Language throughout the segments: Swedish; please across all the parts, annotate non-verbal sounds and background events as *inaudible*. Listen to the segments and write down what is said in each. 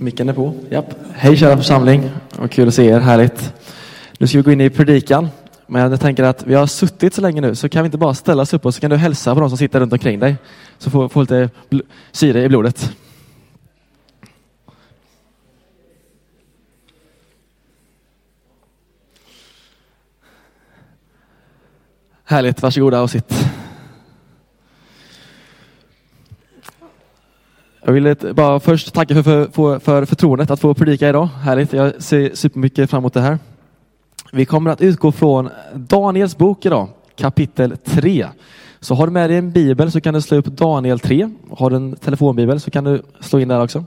Micken är på. Japp. Hej kära församling. Vad kul att se er. Härligt. Nu ska vi gå in i predikan. Men jag tänker att vi har suttit så länge nu så kan vi inte bara ställa oss upp och så kan du hälsa på de som sitter runt omkring dig. Så får få lite syre i blodet. Härligt, varsågoda och sitt. Jag vill bara först tacka för, för, för förtroendet att få predika idag. Härligt, jag ser supermycket fram emot det här. Vi kommer att utgå från Daniels bok idag, kapitel 3. Så har du med dig en bibel så kan du slå upp Daniel 3. Har du en telefonbibel så kan du slå in där också.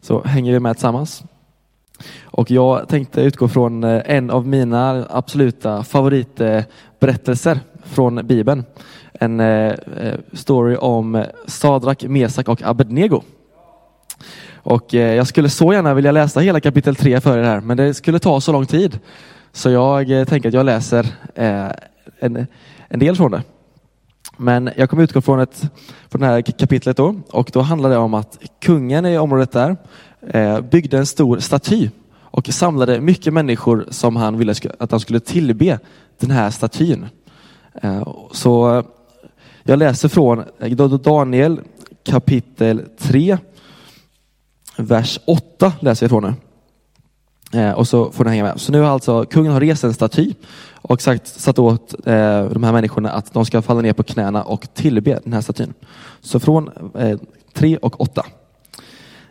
Så hänger vi med tillsammans. Och jag tänkte utgå från eh, en av mina absoluta favoritberättelser från Bibeln. En eh, eh, story om eh, Sadrak, Mesak och Abednego. Och eh, jag skulle så gärna vilja läsa hela kapitel 3 för er här, men det skulle ta så lång tid. Så jag tänker att jag läser en, en del från det. Men jag kommer utgå från, ett, från det här kapitlet då, och då handlar det om att kungen i området där byggde en stor staty och samlade mycket människor som han ville att han skulle tillbe den här statyn. Eh, så jag läser från Daniel kapitel 3, vers 8 läser jag från nu. Eh, och så får ni hänga med. Så nu har alltså kungen har rest en staty och sagt, satt åt eh, de här människorna att de ska falla ner på knäna och tillbe den här statyn. Så från eh, 3 och 8.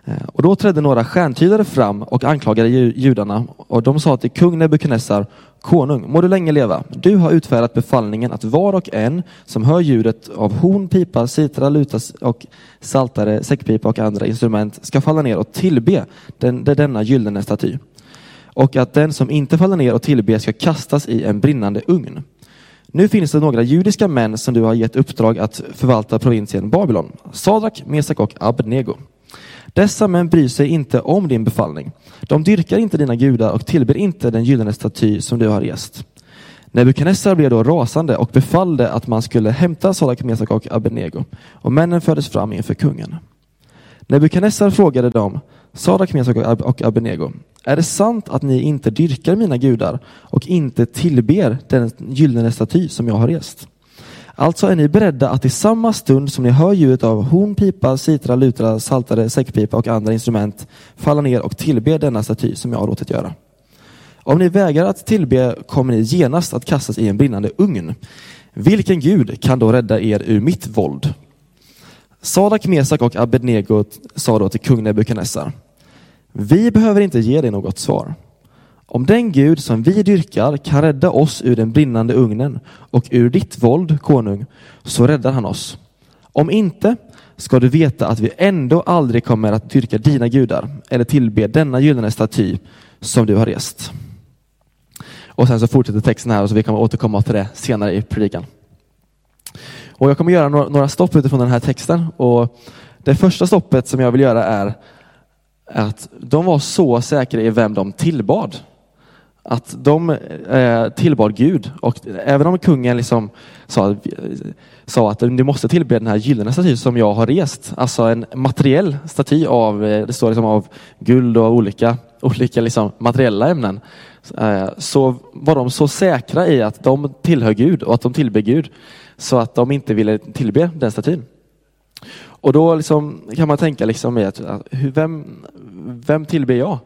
Eh, och då trädde några stjärntydare fram och anklagade judarna och de sa till kung Nebukadnessar, konung, må du länge leva. Du har utfärdat befallningen att var och en som hör ljudet av horn, pipa, citra, luta och saltare, säckpipa och andra instrument ska falla ner och tillbe den, denna gyllene staty. Och att den som inte faller ner och tillber ska kastas i en brinnande ugn. Nu finns det några judiska män som du har gett uppdrag att förvalta provinsen Babylon, Sadrak, Mesak och Abednego. Dessa män bryr sig inte om din befallning. De dyrkar inte dina gudar och tillber inte den gyllene staty som du har rest. Nebukadnessar blev då rasande och befallde att man skulle hämta Sadak, Mesak och Abednego och männen fördes fram inför kungen. Nebukadnessar frågade dem, Sadak, Mesak och Abednego, är det sant att ni inte dyrkar mina gudar och inte tillber den gyllene staty som jag har rest? Alltså är ni beredda att i samma stund som ni hör ljudet av horn, pipa, citra, lutra, saltare, säckpipa och andra instrument falla ner och tillbe denna staty som jag har låtit göra. Om ni vägrar att tillbe kommer ni genast att kastas i en brinnande ugn. Vilken gud kan då rädda er ur mitt våld? Sadak, Mesak och Abednego sa då till kung Nebukadnessar. Vi behöver inte ge dig något svar. Om den Gud som vi dyrkar kan rädda oss ur den brinnande ugnen och ur ditt våld, konung, så räddar han oss. Om inte ska du veta att vi ändå aldrig kommer att dyrka dina gudar eller tillbe denna gyllene staty som du har rest. Och sen så fortsätter texten här och så vi kommer återkomma till det senare i predikan. Och jag kommer göra några stopp utifrån den här texten och det första stoppet som jag vill göra är att de var så säkra i vem de tillbad att de eh, tillbad Gud och även om kungen liksom sa, sa att du måste tillbe den här gyllene statyn som jag har rest, alltså en materiell staty av, eh, det står liksom av guld och olika, olika liksom materiella ämnen, eh, så var de så säkra i att de tillhör Gud och att de tillber Gud så att de inte ville tillbe den statyn. Och då liksom kan man tänka liksom vem, vem tillber jag?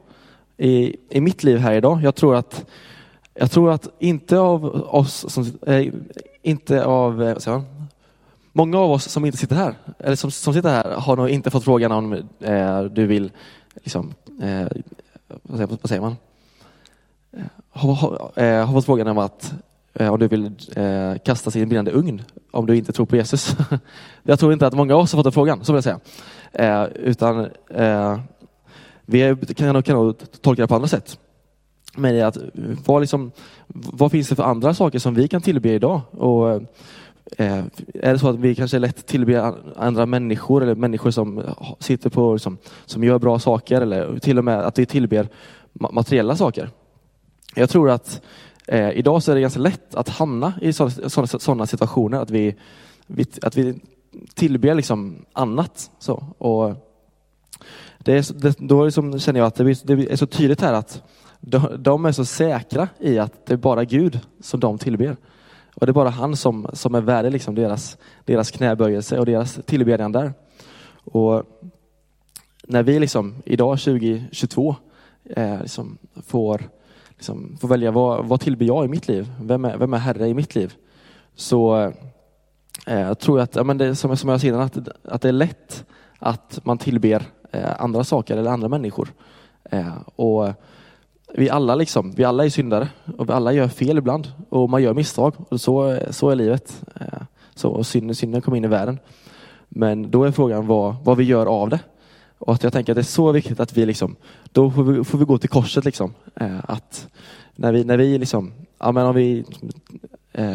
I, i mitt liv här idag. Jag tror att, jag tror att inte av oss som, eh, inte av, eh, vad säger man? Många av oss som inte sitter här, eller som, som sitter här, har nog inte fått frågan om eh, du vill, liksom, eh, vad, säger, vad säger man? Eh, har, har, har fått frågan om att om du vill eh, kastas i en brinnande ugn om du inte tror på Jesus. *laughs* jag tror inte att många av oss har fått den frågan, så vill jag säga. Eh, utan eh, vi kan nog, kan tolka det på andra sätt. Men att, vad, liksom, vad finns det för andra saker som vi kan tillbe idag? Och, eh, är det så att vi kanske lätt tillber andra människor eller människor som sitter på, liksom, som gör bra saker eller till och med att vi tillber materiella saker? Jag tror att eh, idag så är det ganska lätt att hamna i sådana situationer att vi, vi, att vi tillber liksom annat. Så. Och, det är, det, då liksom känner jag att det, det är så tydligt här att de, de, är så säkra i att det är bara Gud som de tillber. Och det är bara han som, som är värdig liksom deras, deras knäböjelse och deras tillbedjan där. Och när vi liksom idag 2022 eh, liksom får, liksom, får välja vad, vad tillber jag i mitt liv? Vem är, vem är Herre i mitt liv? Så eh, tror jag att, ja, men det, som, som jag ser att, att det är lätt att man tillber Eh, andra saker eller andra människor. Eh, och vi alla liksom, vi alla är syndare och vi alla gör fel ibland och man gör misstag och så, så är livet. Eh, så, och synden, synden kommer in i världen. Men då är frågan vad, vad vi gör av det. Och att jag tänker att det är så viktigt att vi liksom, då får vi, får vi gå till korset liksom. Att när vi, när vi liksom, ja men om vi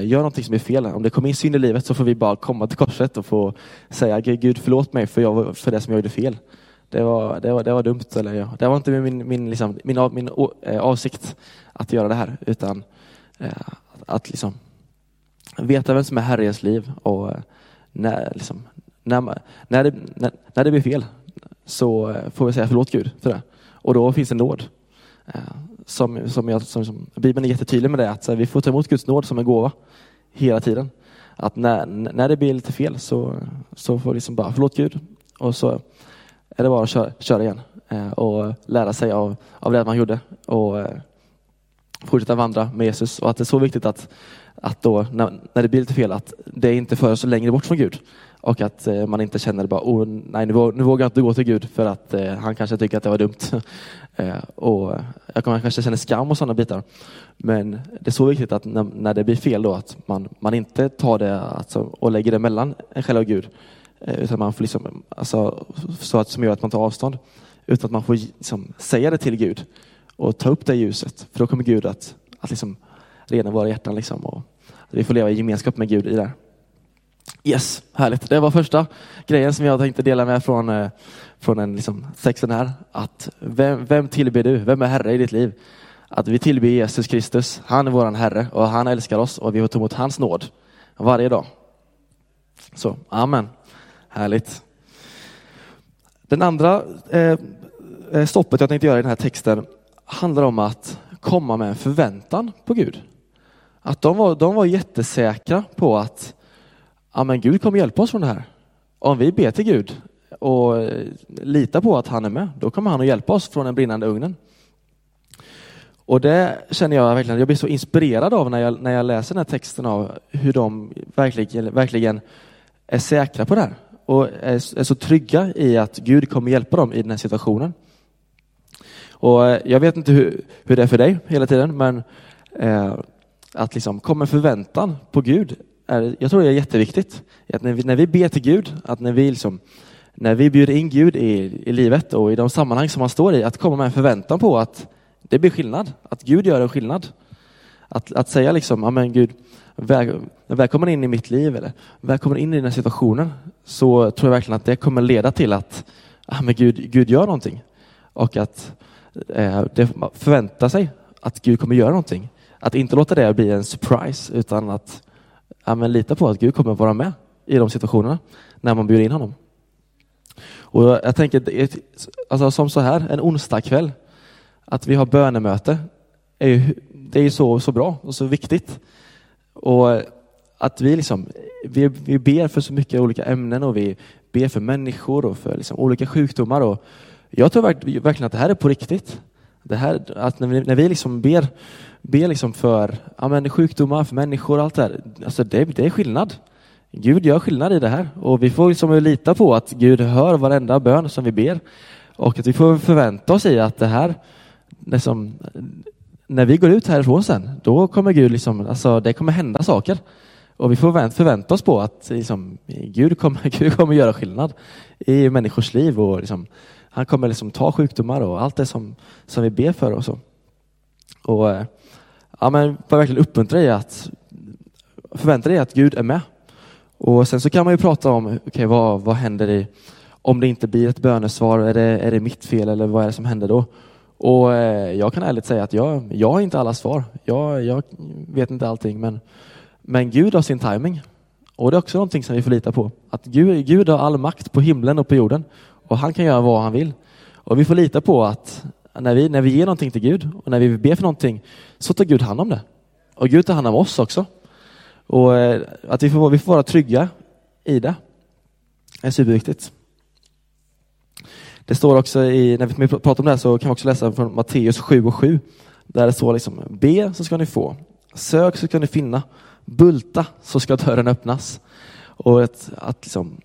gör någonting som är fel, om det kommer in synd i livet så får vi bara komma till korset och få säga Gud förlåt mig för, jag, för det som jag gjorde fel. Det var, det var, det var dumt, eller ja, det var inte min, min, liksom, min, min, min eh, avsikt att göra det här, utan eh, att liksom veta vem som är Herre i ens liv och eh, när, liksom, när, när, det, när, när det blir fel så eh, får vi säga förlåt Gud för det. Och då finns det nåd. Eh, som, som, jag, som, som Bibeln är jättetydlig med det, att vi får ta emot Guds nåd som en gåva hela tiden. Att när, när det blir lite fel så, så får vi liksom bara förlåt Gud och så är det bara att köra, köra igen eh, och lära sig av, av det man gjorde och eh, fortsätta vandra med Jesus. Och att det är så viktigt att, att då, när, när det blir lite fel, att det inte för oss längre bort från Gud. Och att eh, man inte känner bara, oh, nej nu, nu vågar jag inte gå till Gud för att eh, han kanske tycker att det var dumt. *laughs* och jag kanske känner skam och sådana bitar. Men det är så viktigt att när, när det blir fel då, att man, man inte tar det alltså, och lägger det mellan en själv och Gud. Eh, utan man får liksom, alltså, så att, som gör att man tar avstånd. Utan att man får liksom, säga det till Gud och ta upp det ljuset. För då kommer Gud att, att liksom, rena våra hjärtan. Liksom, och vi får leva i gemenskap med Gud i det. Yes, härligt. Det var första grejen som jag tänkte dela med från, eh, från en liksom, texten här. Att vem, vem tillber du? Vem är Herre i ditt liv? Att vi tillber Jesus Kristus. Han är våran Herre och han älskar oss och vi får ta emot hans nåd varje dag. Så, amen. Härligt. Den andra eh, eh, stoppet jag tänkte göra i den här texten handlar om att komma med en förväntan på Gud. Att de var, de var jättesäkra på att ja, men Gud kommer hjälpa oss från det här. Om vi ber till Gud och eh, litar på att han är med, då kommer han att hjälpa oss från den brinnande ugnen. Och det känner jag verkligen, jag blir så inspirerad av när jag, när jag läser den här texten av hur de verkligen, verkligen är säkra på det här och är, är så trygga i att Gud kommer hjälpa dem i den här situationen. Och eh, jag vet inte hur, hur det är för dig hela tiden, men eh, att liksom komma med förväntan på Gud, är, jag tror det är jätteviktigt. Att när, vi, när vi ber till Gud, att när vi, liksom, när vi bjuder in Gud i, i livet och i de sammanhang som man står i, att komma med en förväntan på att det blir skillnad, att Gud gör en skillnad. Att, att säga liksom, amen Gud, väl, välkommen in i mitt liv eller välkommen in i den här situationen så tror jag verkligen att det kommer leda till att amen men Gud, Gud gör någonting och att eh, det förväntar sig att Gud kommer göra någonting. Att inte låta det bli en surprise utan att amen, lita på att Gud kommer vara med i de situationerna när man bjuder in honom. Och jag tänker, alltså som så här, en onsdagkväll, att vi har bönemöte, är ju, det är ju så, så bra och så viktigt. Och att vi, liksom, vi, vi ber för så mycket olika ämnen och vi ber för människor och för liksom olika sjukdomar. Och jag tror verkligen att det här är på riktigt. Det här, att när vi, när vi liksom ber, ber liksom för ja, men sjukdomar, för människor och allt det här, alltså det, det är skillnad. Gud gör skillnad i det här och vi får liksom lita på att Gud hör varenda bön som vi ber och att vi får förvänta oss i att det här, liksom, när vi går ut härifrån sen, då kommer Gud liksom, alltså det kommer hända saker. Och vi får förvänta oss på att liksom, Gud, kommer, *laughs* Gud kommer göra skillnad i människors liv och liksom, han kommer liksom ta sjukdomar och allt det som, som vi ber för och så. Och eh, ja, men var verkligen uppmuntra dig att förvänta dig att Gud är med. Och sen så kan man ju prata om, okay, vad, vad händer i, om det inte blir ett bönesvar, är det, är det mitt fel eller vad är det som händer då? Och eh, jag kan ärligt säga att jag, jag har inte alla svar. Jag, jag vet inte allting, men, men Gud har sin timing. Och det är också någonting som vi får lita på. Att Gud, Gud har all makt på himlen och på jorden. och han kan göra vad han vill. Och vi får lita på att när vi, när vi ger någonting till Gud och när vi ber för någonting så tar Gud hand om det. Och Gud tar hand om oss också. Och eh, att vi får, vi får vara trygga i det är superviktigt. Det står också i, när vi pratar om det här så kan vi också läsa från Matteus 7 och 7. Där det står liksom, be så ska ni få, sök så ska ni finna, bulta så ska dörren öppnas. Och att, att liksom,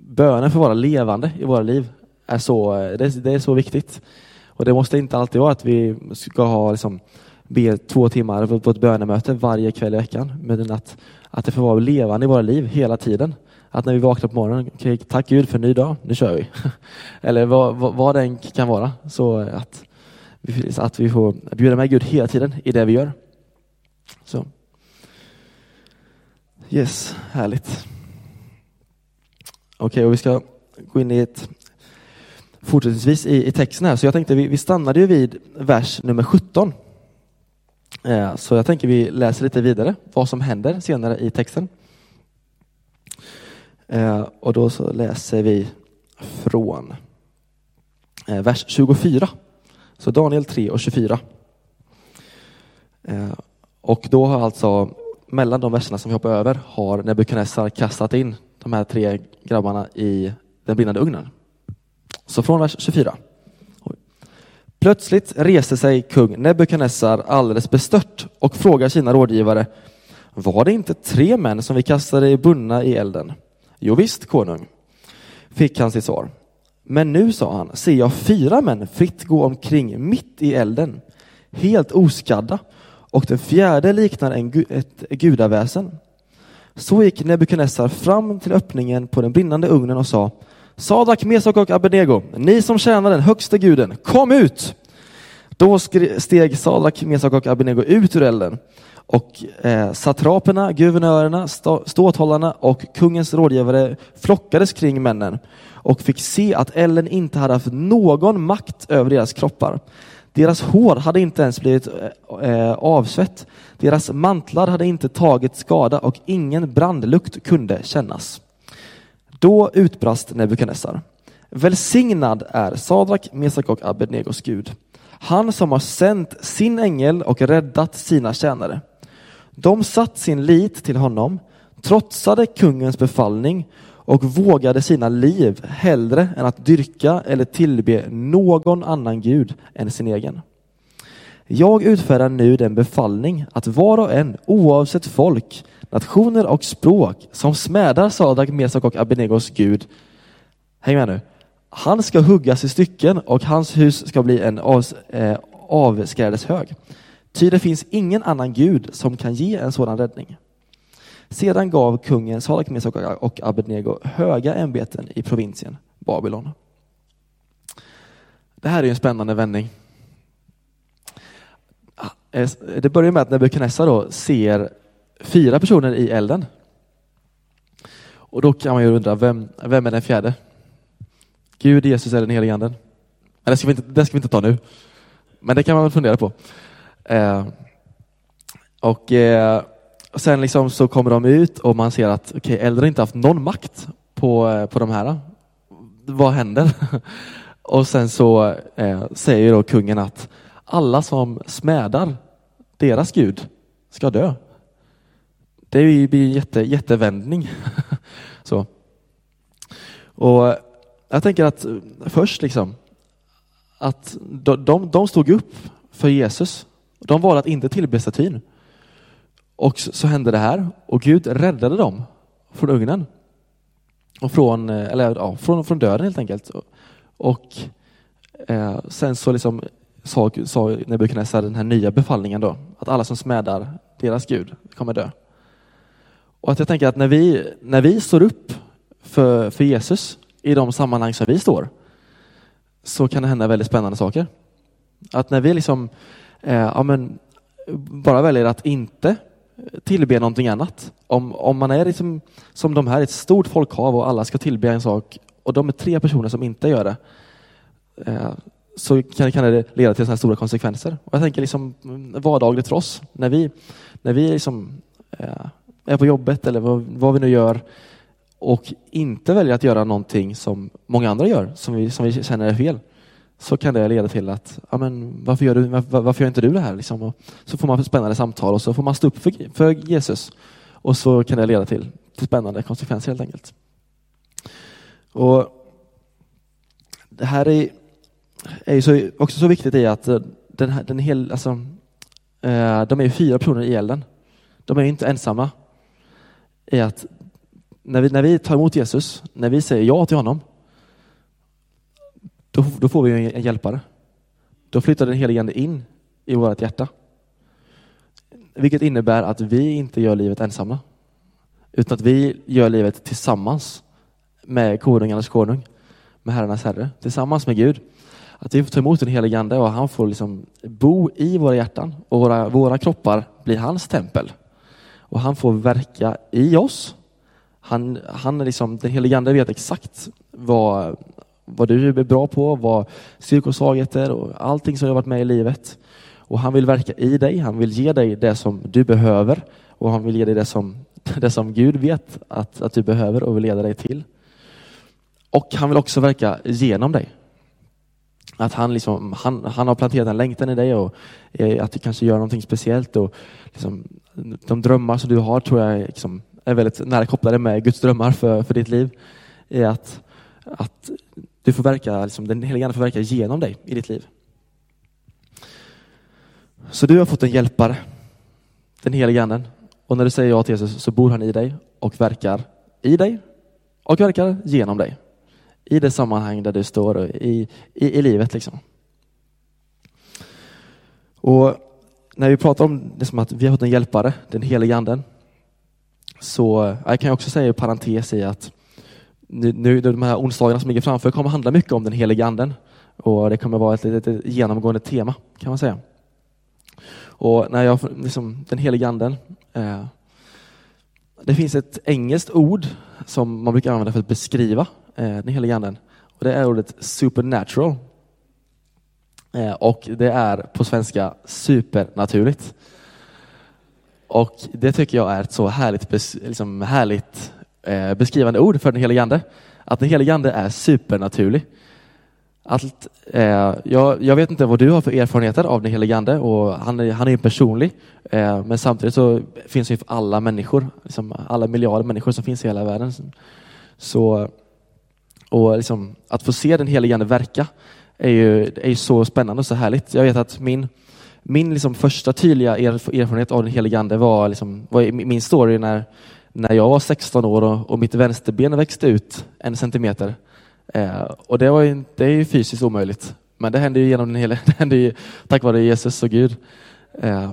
bönen får vara levande i våra liv är så, det, det, är så viktigt. Och det måste inte alltid vara att vi ska ha liksom, be två timmar på ett bönemöte varje kväll i veckan. Men att, att det får vara levande i våra liv hela tiden. Att när vi vaknar på morgonen, okay, tack Gud för en ny dag, nu kör vi. *laughs* Eller vad, vad, vad det än kan vara. Så att, att vi får bjuda med Gud hela tiden i det vi gör. Så. Yes, härligt. Okej, okay, och vi ska gå in i ett fortsättningsvis i, i texten här. Så jag tänkte, vi, vi stannade ju vid vers nummer 17. Eh, så jag tänker vi läser lite vidare vad som händer senare i texten. Eh, och då så läser vi från eh, vers 24. Så Daniel 3 och 24. Eh, och då har alltså, mellan de verserna som vi hoppar över, har Nebukadnessar kastat in de här tre grabbarna i den brinnande ugnen. Så från vers 24. Plötsligt reste sig kung Nebukadnessar alldeles bestört och frågar sina rådgivare Var det inte tre män som vi kastade bundna i elden? Jo visst, konung, fick han sitt svar. Men nu, sa han, ser jag fyra män fritt gå omkring mitt i elden, helt oskadda, och den fjärde liknar en, ett gudaväsen. Så gick Nebukadnessar fram till öppningen på den brinnande ugnen och sa Sadak, Mesak och Abednego, ni som tjänar den högste guden, kom ut! Då steg Sadak, Mesak och Abednego ut ur elden och eh, satraperna, guvernörerna, ståthållarna och kungens rådgivare flockades kring männen och fick se att elden inte hade haft någon makt över deras kroppar. Deras hår hade inte ens blivit eh, eh avsvett. Deras mantlar hade inte tagit skada och ingen brandlukt kunde kännas. Då utbrast Nebukadnessar. Välsignad är Sadrak, Mesak och Abednegos Gud. Han som har sänt sin ängel och räddat sina tjänare. De satt sin lit till honom, trotsade kungens befallning och vågade sina liv hellre än att dyrka eller tillbe någon annan gud än sin egen. Jag utfärdar nu den befallning att var och en, oavsett folk, nationer och språk, som smädar Sadak, Mesak och Abinegos Gud, häng med nu, han ska huggas i stycken och hans hus ska bli en av, eh, avskrädeshög. Ty det finns ingen annan gud som kan ge en sådan räddning. Sedan gav kungen Sadak, Mesak och Abednego höga ämbeten i provinsen Babylon. Det här är en spännande vändning. Det börjar med att Nebukadnessar då ser fyra personer i elden. Och då kan man ju undra, vem, vem är den fjärde? Gud, Jesus eller den helige anden? Men det ska, vi inte, det ska vi inte ta nu. Men det kan man väl fundera på. Eh, och eh, sen liksom så kommer de ut och man ser att okay, äldre inte haft någon makt på, eh, på de här. Vad händer? *laughs* och sen så eh, säger då kungen att alla som smädar deras Gud ska dö. Det blir en jätte, jättevändning. *laughs* så. Och jag tänker att eh, först liksom, att de, de, de stod upp för Jesus. De valde att inte tillbe statyn. Och så, så hände det här och Gud räddade dem från ugnen. Och från, eh, eller, ja, från, från döden helt enkelt. Och eh, sen så liksom sa, sa Nebukadnessar den här nya befallningen då, att alla som smädar deras Gud kommer dö. Och att jag tänker att när vi, när vi står upp för, för Jesus i de sammanhang som vi står, så kan det hända väldigt spännande saker. Att när vi liksom, eh, ja, men, bara väljer att inte tillbe någonting annat. Om, om man är liksom, som de här, ett stort folkhav och alla ska tillbe en sak och de är tre personer som inte gör det, eh, så kan, kan det leda till sådana stora konsekvenser. Och jag tänker liksom vardagligt för oss, när vi, när vi liksom, eh, är på jobbet eller vad, vad vi nu gör och inte väljer att göra någonting som många andra gör, som vi, som vi känner är fel, så kan det leda till att, ja, men varför, gör du, varför, varför gör inte du det här? Liksom? Och så får man spännande samtal och så får man stå upp för, för Jesus. Och så kan det leda till, till spännande konsekvenser helt enkelt. Och Det här är, är så, också så viktigt i att eh, den, här, den hel, alltså, eh, de är fyra personer i elden. De är inte ensamma. I att när vi, när vi tar emot Jesus, när vi säger ja till honom, då, då får vi en, en hjälpare. Då flyttar den helige Ande in i vårt hjärta. Vilket innebär att vi inte gör livet ensamma. Utan att vi gör livet tillsammans med konungarnas konung, med herrarnas herre, tillsammans med Gud. Att vi får ta emot den helige Ande och han får liksom bo i våra hjärtan och våra, våra kroppar blir hans tempel. Och han får verka i oss. Han, han är liksom, den helige Ande vet exakt vad, vad du är bra på, vad styrkor och svagheter och allting som du har varit med i livet. Och han vill verka i dig, han vill ge dig det som du behöver och han vill ge dig det som, *laughs* det som Gud vet att, att du behöver och vill leda dig till. Och han vill också verka genom dig. Att han, liksom, han, han har planterat en längtan i dig och eh, att du kanske gör någonting speciellt. Och liksom, de drömmar som du har tror jag liksom, är väldigt nära kopplade med Guds drömmar för, för ditt liv. Är att, att du får verka, liksom, den helige Ande får verka genom dig i ditt liv. Så du har fått en hjälpare, den helige Anden. Och när du säger ja till Jesus så bor han i dig och verkar i dig och verkar genom dig i det sammanhang där du står i, i, i livet. Liksom. Och när vi pratar om det som att vi har fått en hjälpare, den helige anden, så jag kan jag också säga i parentes i att nu, nu de här onsdagarna som ligger framför kommer handla mycket om den heliga anden. Och det kommer vara ett, ett, ett genomgående tema kan man säga. Och när jag, liksom, den heliga anden, eh, det finns ett engelskt ord som man brukar använda för att beskriva eh, den heliga anden. Och det är ordet supernatural. Eh, och det är på svenska supernaturligt. Och det tycker jag är ett så härligt, liksom härligt eh, beskrivande ord för den helige ande. Att den helige ande är supernaturlig. Allt, eh, jag, jag, vet inte vad du har för erfarenheter av den helige Ande och han är, han är personlig. Eh, men samtidigt så finns ju för alla människor, liksom alla miljarder människor som finns i hela världen. Så och liksom, att få se den helige Ande verka är ju, är ju så spännande och så härligt. Jag vet att min, min liksom första tydliga erfarenhet av den helige Ande var, liksom, var min story när, när jag var 16 år och, och mitt vänsterben växte ut en centimeter. Eh, och det, var ju, det är ju fysiskt omöjligt. Men det hände ju genom den hela, *laughs* det hände ju tack vare Jesus och Gud. Eh,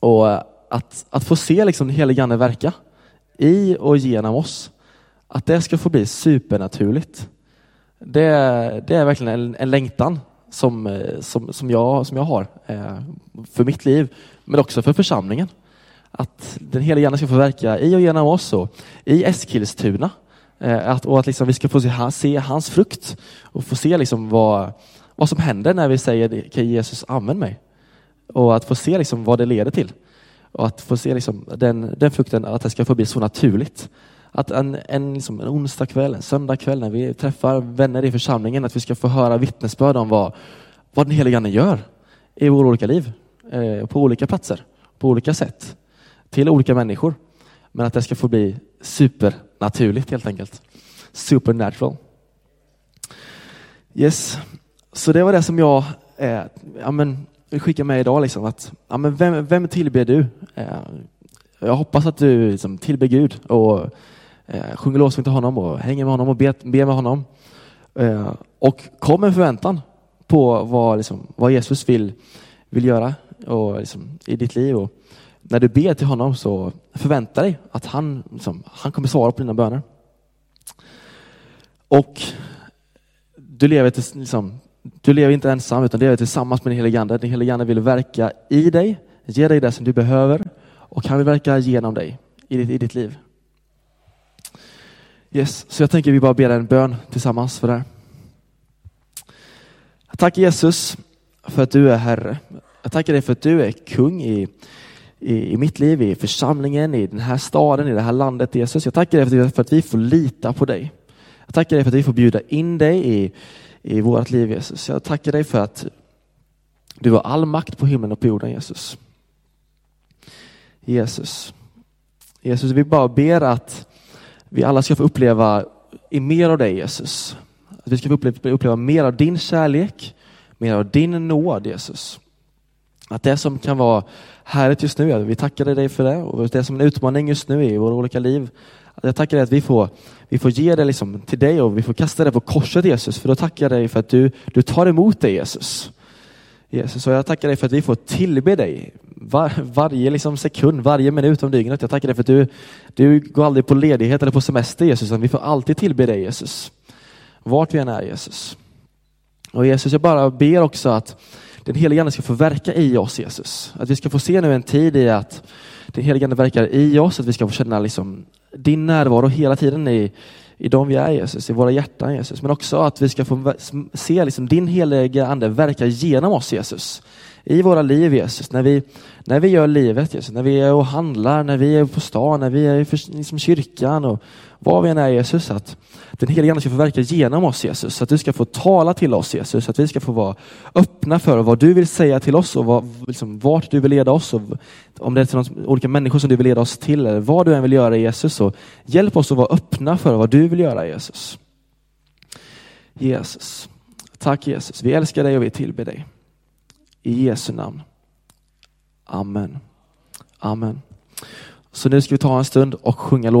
och att, att få se liksom den helige Ande verka i och genom oss att det ska få bli supernaturligt. Det, det är verkligen en, en längtan som, eh, som, som, jag, som jag har eh, för mitt liv, men också för församlingen. Att den heliga Ande ska få verka i och genom oss och i Eskilstuna. Eh, att, och att liksom vi ska få se, se hans frukt och få se liksom vad, vad som händer när vi säger kan Jesus använd mig. Och att få se liksom vad det leder till. Och att få se liksom den, den frukten, att det ska få bli så naturligt att en, en, liksom en onsdag kväll, en söndag kväll när vi träffar vänner i församlingen, att vi ska få höra vittnesbörd om vad, vad den helige Ande gör i våra olika liv, eh, på olika platser, på olika sätt, till olika människor. Men att det ska få bli supernaturligt helt enkelt. Supernatural. Yes, så det var det som jag eh, ja, men, vill skicka med idag. Liksom, att, ja, men vem, vem tillber du? Eh, jag hoppas att du liksom, tillber Gud och eh, sjunger lovsång till honom och hänger med honom och ber, ber med honom. Eh, och kom med förväntan på vad, liksom, vad Jesus vill, vill göra och, liksom, i ditt liv. Och när du ber till honom så förvänta dig att han, liksom, han kommer svara på dina böner. Och du lever, till, liksom, du lever inte ensam utan du lever tillsammans med den helige Ande. Den helige Ande vill verka i dig, ge dig det som du behöver och han vill verka genom dig i ditt, i ditt liv. Yes, så jag tänker vi bara ber en bön tillsammans för det här. Tack Jesus för att du är Herre. Jag tackar dig för att du är kung i, i, i mitt liv, i församlingen, i den här staden, i det här landet Jesus. Jag tackar dig för att vi får lita på dig. Jag tackar dig för att vi får bjuda in dig i, i vårt liv Jesus. Jag tackar dig för att du har all makt på himlen och på jorden Jesus. Jesus. Jesus, vi bara ber att vi alla ska få uppleva i mer av dig Jesus. Att vi ska få uppleva, uppleva mer av din kärlek, mer av din nåd Jesus. Att det som kan vara härligt just nu, vi tackar dig för det och det som är en utmaning just nu i våra olika liv. Jag tackar dig att vi får, vi får ge det liksom till dig och vi får kasta det på korset Jesus, för då tackar jag dig för att du, du tar emot det Jesus. Jesus, och jag tackar dig för att vi får tillbe dig var, varje liksom sekund, varje minut om dygnet. Jag tackar dig för att du, du går aldrig på ledighet eller på semester Jesus, utan vi får alltid tillbe dig Jesus. Vart vi än är Jesus. Och Jesus, jag bara ber också att den helige Ande ska få verka i oss Jesus. Att vi ska få se nu en tid i att den helige Ande verkar i oss, att vi ska få känna liksom din närvaro hela tiden i, i de vi är Jesus, i våra hjärtan Jesus. Men också att vi ska få se liksom din heliga Ande verka genom oss Jesus i våra liv Jesus, när vi, när vi gör livet Jesus, när vi är och handlar, när vi är på stan, när vi är i liksom kyrkan och var vi än är Jesus, att den heliga Ande ska få verka genom oss Jesus, att du ska få tala till oss Jesus, att vi ska få vara öppna för vad du vill säga till oss och vad, liksom, vart du vill leda oss och om det är till någon, olika människor som du vill leda oss till eller vad du än vill göra Jesus, så hjälp oss att vara öppna för vad du vill göra Jesus. Jesus. Tack Jesus, vi älskar dig och vi tillber dig. I Jesu namn. Amen. Amen. Så nu ska vi ta en stund och sjunga låt